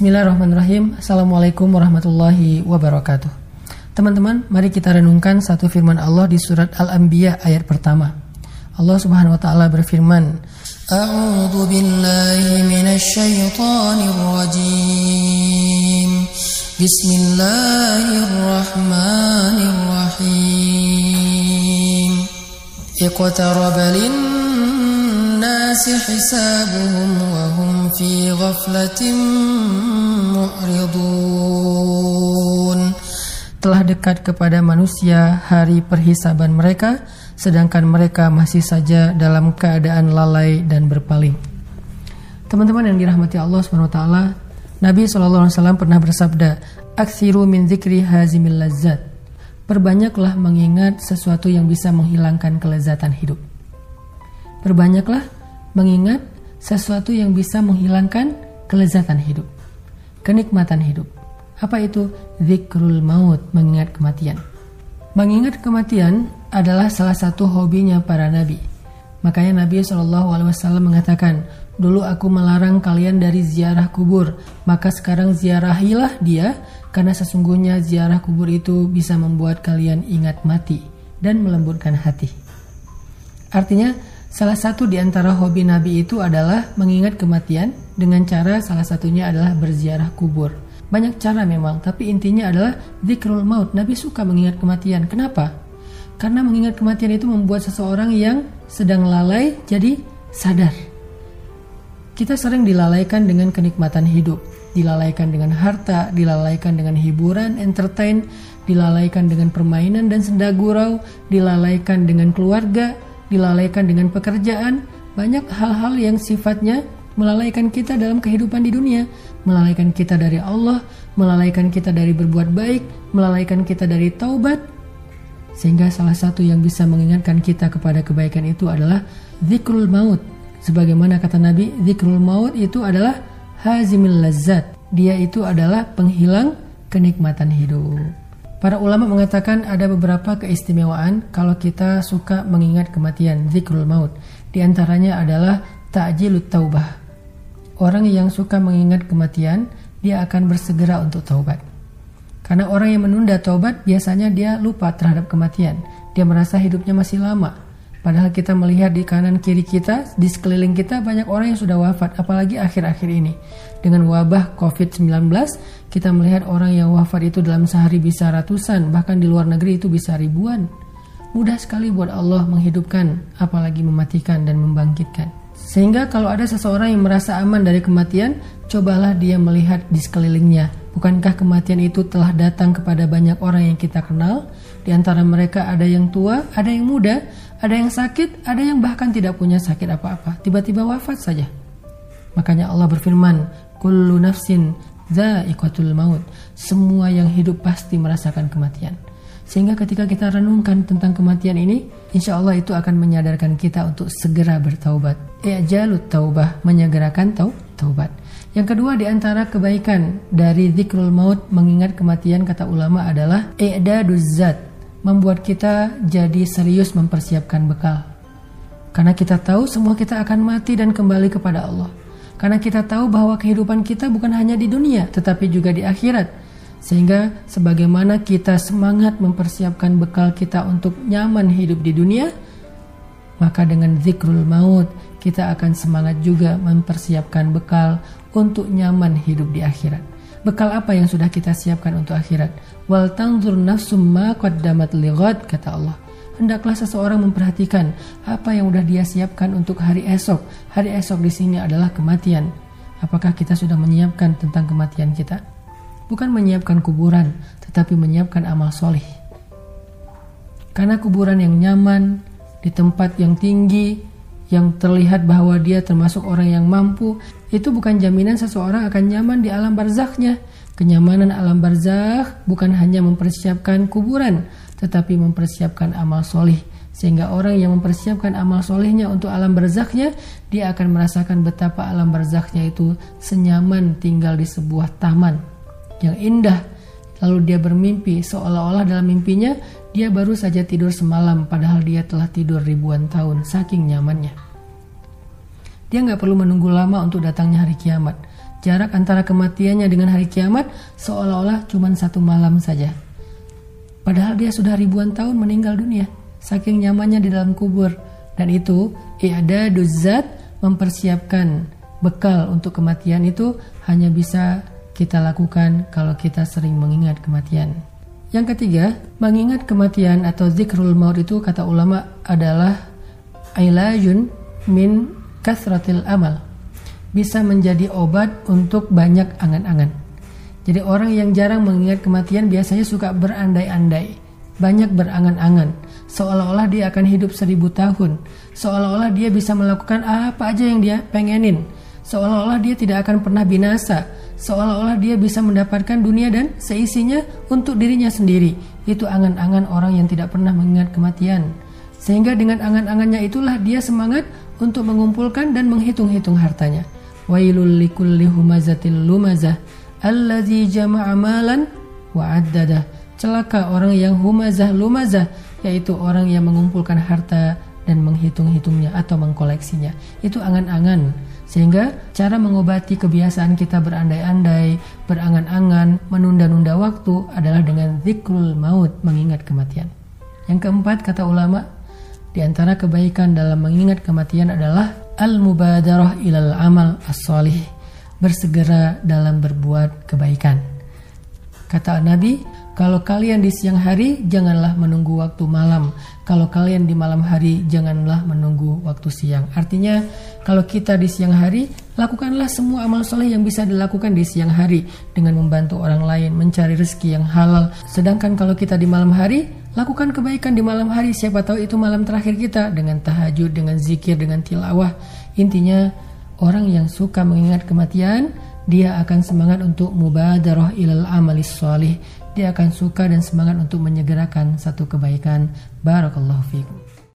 Bismillahirrahmanirrahim. Assalamualaikum warahmatullahi wabarakatuh. Teman-teman, mari kita renungkan satu firman Allah di surat Al-Anbiya ayat pertama. Allah Subhanahu wa taala berfirman, A'udzu billahi minasy syaithanir rajim. Bismillahirrahmanirrahim. Iqtaraba للناس حسابهم وهم في غفلة معرضون telah dekat kepada manusia hari perhisaban mereka sedangkan mereka masih saja dalam keadaan lalai dan berpaling. Teman-teman yang dirahmati Allah SWT, Nabi SAW pernah bersabda, Aksiru min zikri hazimil lazat. Perbanyaklah mengingat sesuatu yang bisa menghilangkan kelezatan hidup. Perbanyaklah mengingat sesuatu yang bisa menghilangkan kelezatan hidup, kenikmatan hidup. Apa itu? Zikrul maut, mengingat kematian. Mengingat kematian adalah salah satu hobinya para nabi. Makanya Nabi SAW mengatakan, Dulu aku melarang kalian dari ziarah kubur, maka sekarang ziarahilah dia, karena sesungguhnya ziarah kubur itu bisa membuat kalian ingat mati dan melembutkan hati. Artinya, Salah satu di antara hobi Nabi itu adalah mengingat kematian dengan cara salah satunya adalah berziarah kubur. Banyak cara memang, tapi intinya adalah zikrul maut. Nabi suka mengingat kematian. Kenapa? Karena mengingat kematian itu membuat seseorang yang sedang lalai jadi sadar. Kita sering dilalaikan dengan kenikmatan hidup, dilalaikan dengan harta, dilalaikan dengan hiburan, entertain, dilalaikan dengan permainan dan senda gurau, dilalaikan dengan keluarga, dilalaikan dengan pekerjaan, banyak hal-hal yang sifatnya melalaikan kita dalam kehidupan di dunia, melalaikan kita dari Allah, melalaikan kita dari berbuat baik, melalaikan kita dari taubat. Sehingga salah satu yang bisa mengingatkan kita kepada kebaikan itu adalah zikrul maut. Sebagaimana kata Nabi, zikrul maut itu adalah hazimil lazat. Dia itu adalah penghilang kenikmatan hidup. Para ulama mengatakan ada beberapa keistimewaan kalau kita suka mengingat kematian, zikrul maut. Di antaranya adalah ta'jilut taubah. Orang yang suka mengingat kematian, dia akan bersegera untuk taubat. Karena orang yang menunda taubat biasanya dia lupa terhadap kematian. Dia merasa hidupnya masih lama. Padahal kita melihat di kanan kiri kita, di sekeliling kita banyak orang yang sudah wafat, apalagi akhir-akhir ini. Dengan wabah COVID-19, kita melihat orang yang wafat itu dalam sehari bisa ratusan, bahkan di luar negeri itu bisa ribuan. Mudah sekali buat Allah menghidupkan, apalagi mematikan dan membangkitkan. Sehingga kalau ada seseorang yang merasa aman dari kematian, cobalah dia melihat di sekelilingnya. Bukankah kematian itu telah datang kepada banyak orang yang kita kenal? Di antara mereka ada yang tua, ada yang muda, ada yang sakit, ada yang bahkan tidak punya sakit apa-apa. Tiba-tiba wafat saja. Makanya Allah berfirman, kullu nafsin dha'iqatul maut. Semua yang hidup pasti merasakan kematian. Sehingga ketika kita renungkan tentang kematian ini, insya Allah itu akan menyadarkan kita untuk segera bertaubat. I'jalut taubah, menyegerakan tau, taubat. Yang kedua di antara kebaikan dari zikrul maut mengingat kematian kata ulama adalah i'daduz zat, membuat kita jadi serius mempersiapkan bekal. Karena kita tahu semua kita akan mati dan kembali kepada Allah. Karena kita tahu bahwa kehidupan kita bukan hanya di dunia, tetapi juga di akhirat. Sehingga sebagaimana kita semangat mempersiapkan bekal kita untuk nyaman hidup di dunia, maka dengan zikrul maut kita akan semangat juga mempersiapkan bekal untuk nyaman hidup di akhirat. Bekal apa yang sudah kita siapkan untuk akhirat? Wal tanzur nafsum ma qaddamat lighad kata Allah hendaklah seseorang memperhatikan apa yang sudah dia siapkan untuk hari esok. Hari esok di sini adalah kematian. Apakah kita sudah menyiapkan tentang kematian kita? Bukan menyiapkan kuburan, tetapi menyiapkan amal soleh. Karena kuburan yang nyaman, di tempat yang tinggi, yang terlihat bahwa dia termasuk orang yang mampu, itu bukan jaminan seseorang akan nyaman di alam barzahnya. Kenyamanan alam barzah bukan hanya mempersiapkan kuburan, tetapi mempersiapkan amal soleh sehingga orang yang mempersiapkan amal solehnya untuk alam barzaknya dia akan merasakan betapa alam barzaknya itu senyaman tinggal di sebuah taman yang indah lalu dia bermimpi seolah-olah dalam mimpinya dia baru saja tidur semalam padahal dia telah tidur ribuan tahun saking nyamannya dia nggak perlu menunggu lama untuk datangnya hari kiamat jarak antara kematiannya dengan hari kiamat seolah-olah cuma satu malam saja. Padahal dia sudah ribuan tahun meninggal dunia, saking nyamannya di dalam kubur. Dan itu, ada duzat mempersiapkan bekal untuk kematian itu hanya bisa kita lakukan kalau kita sering mengingat kematian. Yang ketiga, mengingat kematian atau zikrul maut itu kata ulama adalah ailajun min kasratil amal. Bisa menjadi obat untuk banyak angan-angan. Jadi orang yang jarang mengingat kematian biasanya suka berandai-andai, banyak berangan-angan, seolah-olah dia akan hidup seribu tahun, seolah-olah dia bisa melakukan apa aja yang dia pengenin, seolah-olah dia tidak akan pernah binasa, seolah-olah dia bisa mendapatkan dunia dan seisinya untuk dirinya sendiri. Itu angan-angan orang yang tidak pernah mengingat kematian. Sehingga dengan angan-angannya itulah dia semangat untuk mengumpulkan dan menghitung-hitung hartanya. Wailul likulli humazatil lumazah allazi jama'a malan wa. Celaka orang yang humazah lumazah yaitu orang yang mengumpulkan harta dan menghitung-hitungnya atau mengkoleksinya. Itu angan-angan. Sehingga cara mengobati kebiasaan kita berandai-andai, berangan-angan, menunda-nunda waktu adalah dengan zikrul maut, mengingat kematian. Yang keempat kata ulama, di antara kebaikan dalam mengingat kematian adalah al-mubadarah ilal amal as-salih bersegera dalam berbuat kebaikan. Kata Nabi, kalau kalian di siang hari, janganlah menunggu waktu malam. Kalau kalian di malam hari, janganlah menunggu waktu siang. Artinya, kalau kita di siang hari, lakukanlah semua amal soleh yang bisa dilakukan di siang hari dengan membantu orang lain, mencari rezeki yang halal. Sedangkan kalau kita di malam hari, lakukan kebaikan di malam hari. Siapa tahu itu malam terakhir kita dengan tahajud, dengan zikir, dengan tilawah. Intinya, Orang yang suka mengingat kematian, dia akan semangat untuk mubadarah ilal amalis solih. Dia akan suka dan semangat untuk menyegerakan satu kebaikan. Barakallahu fiikum.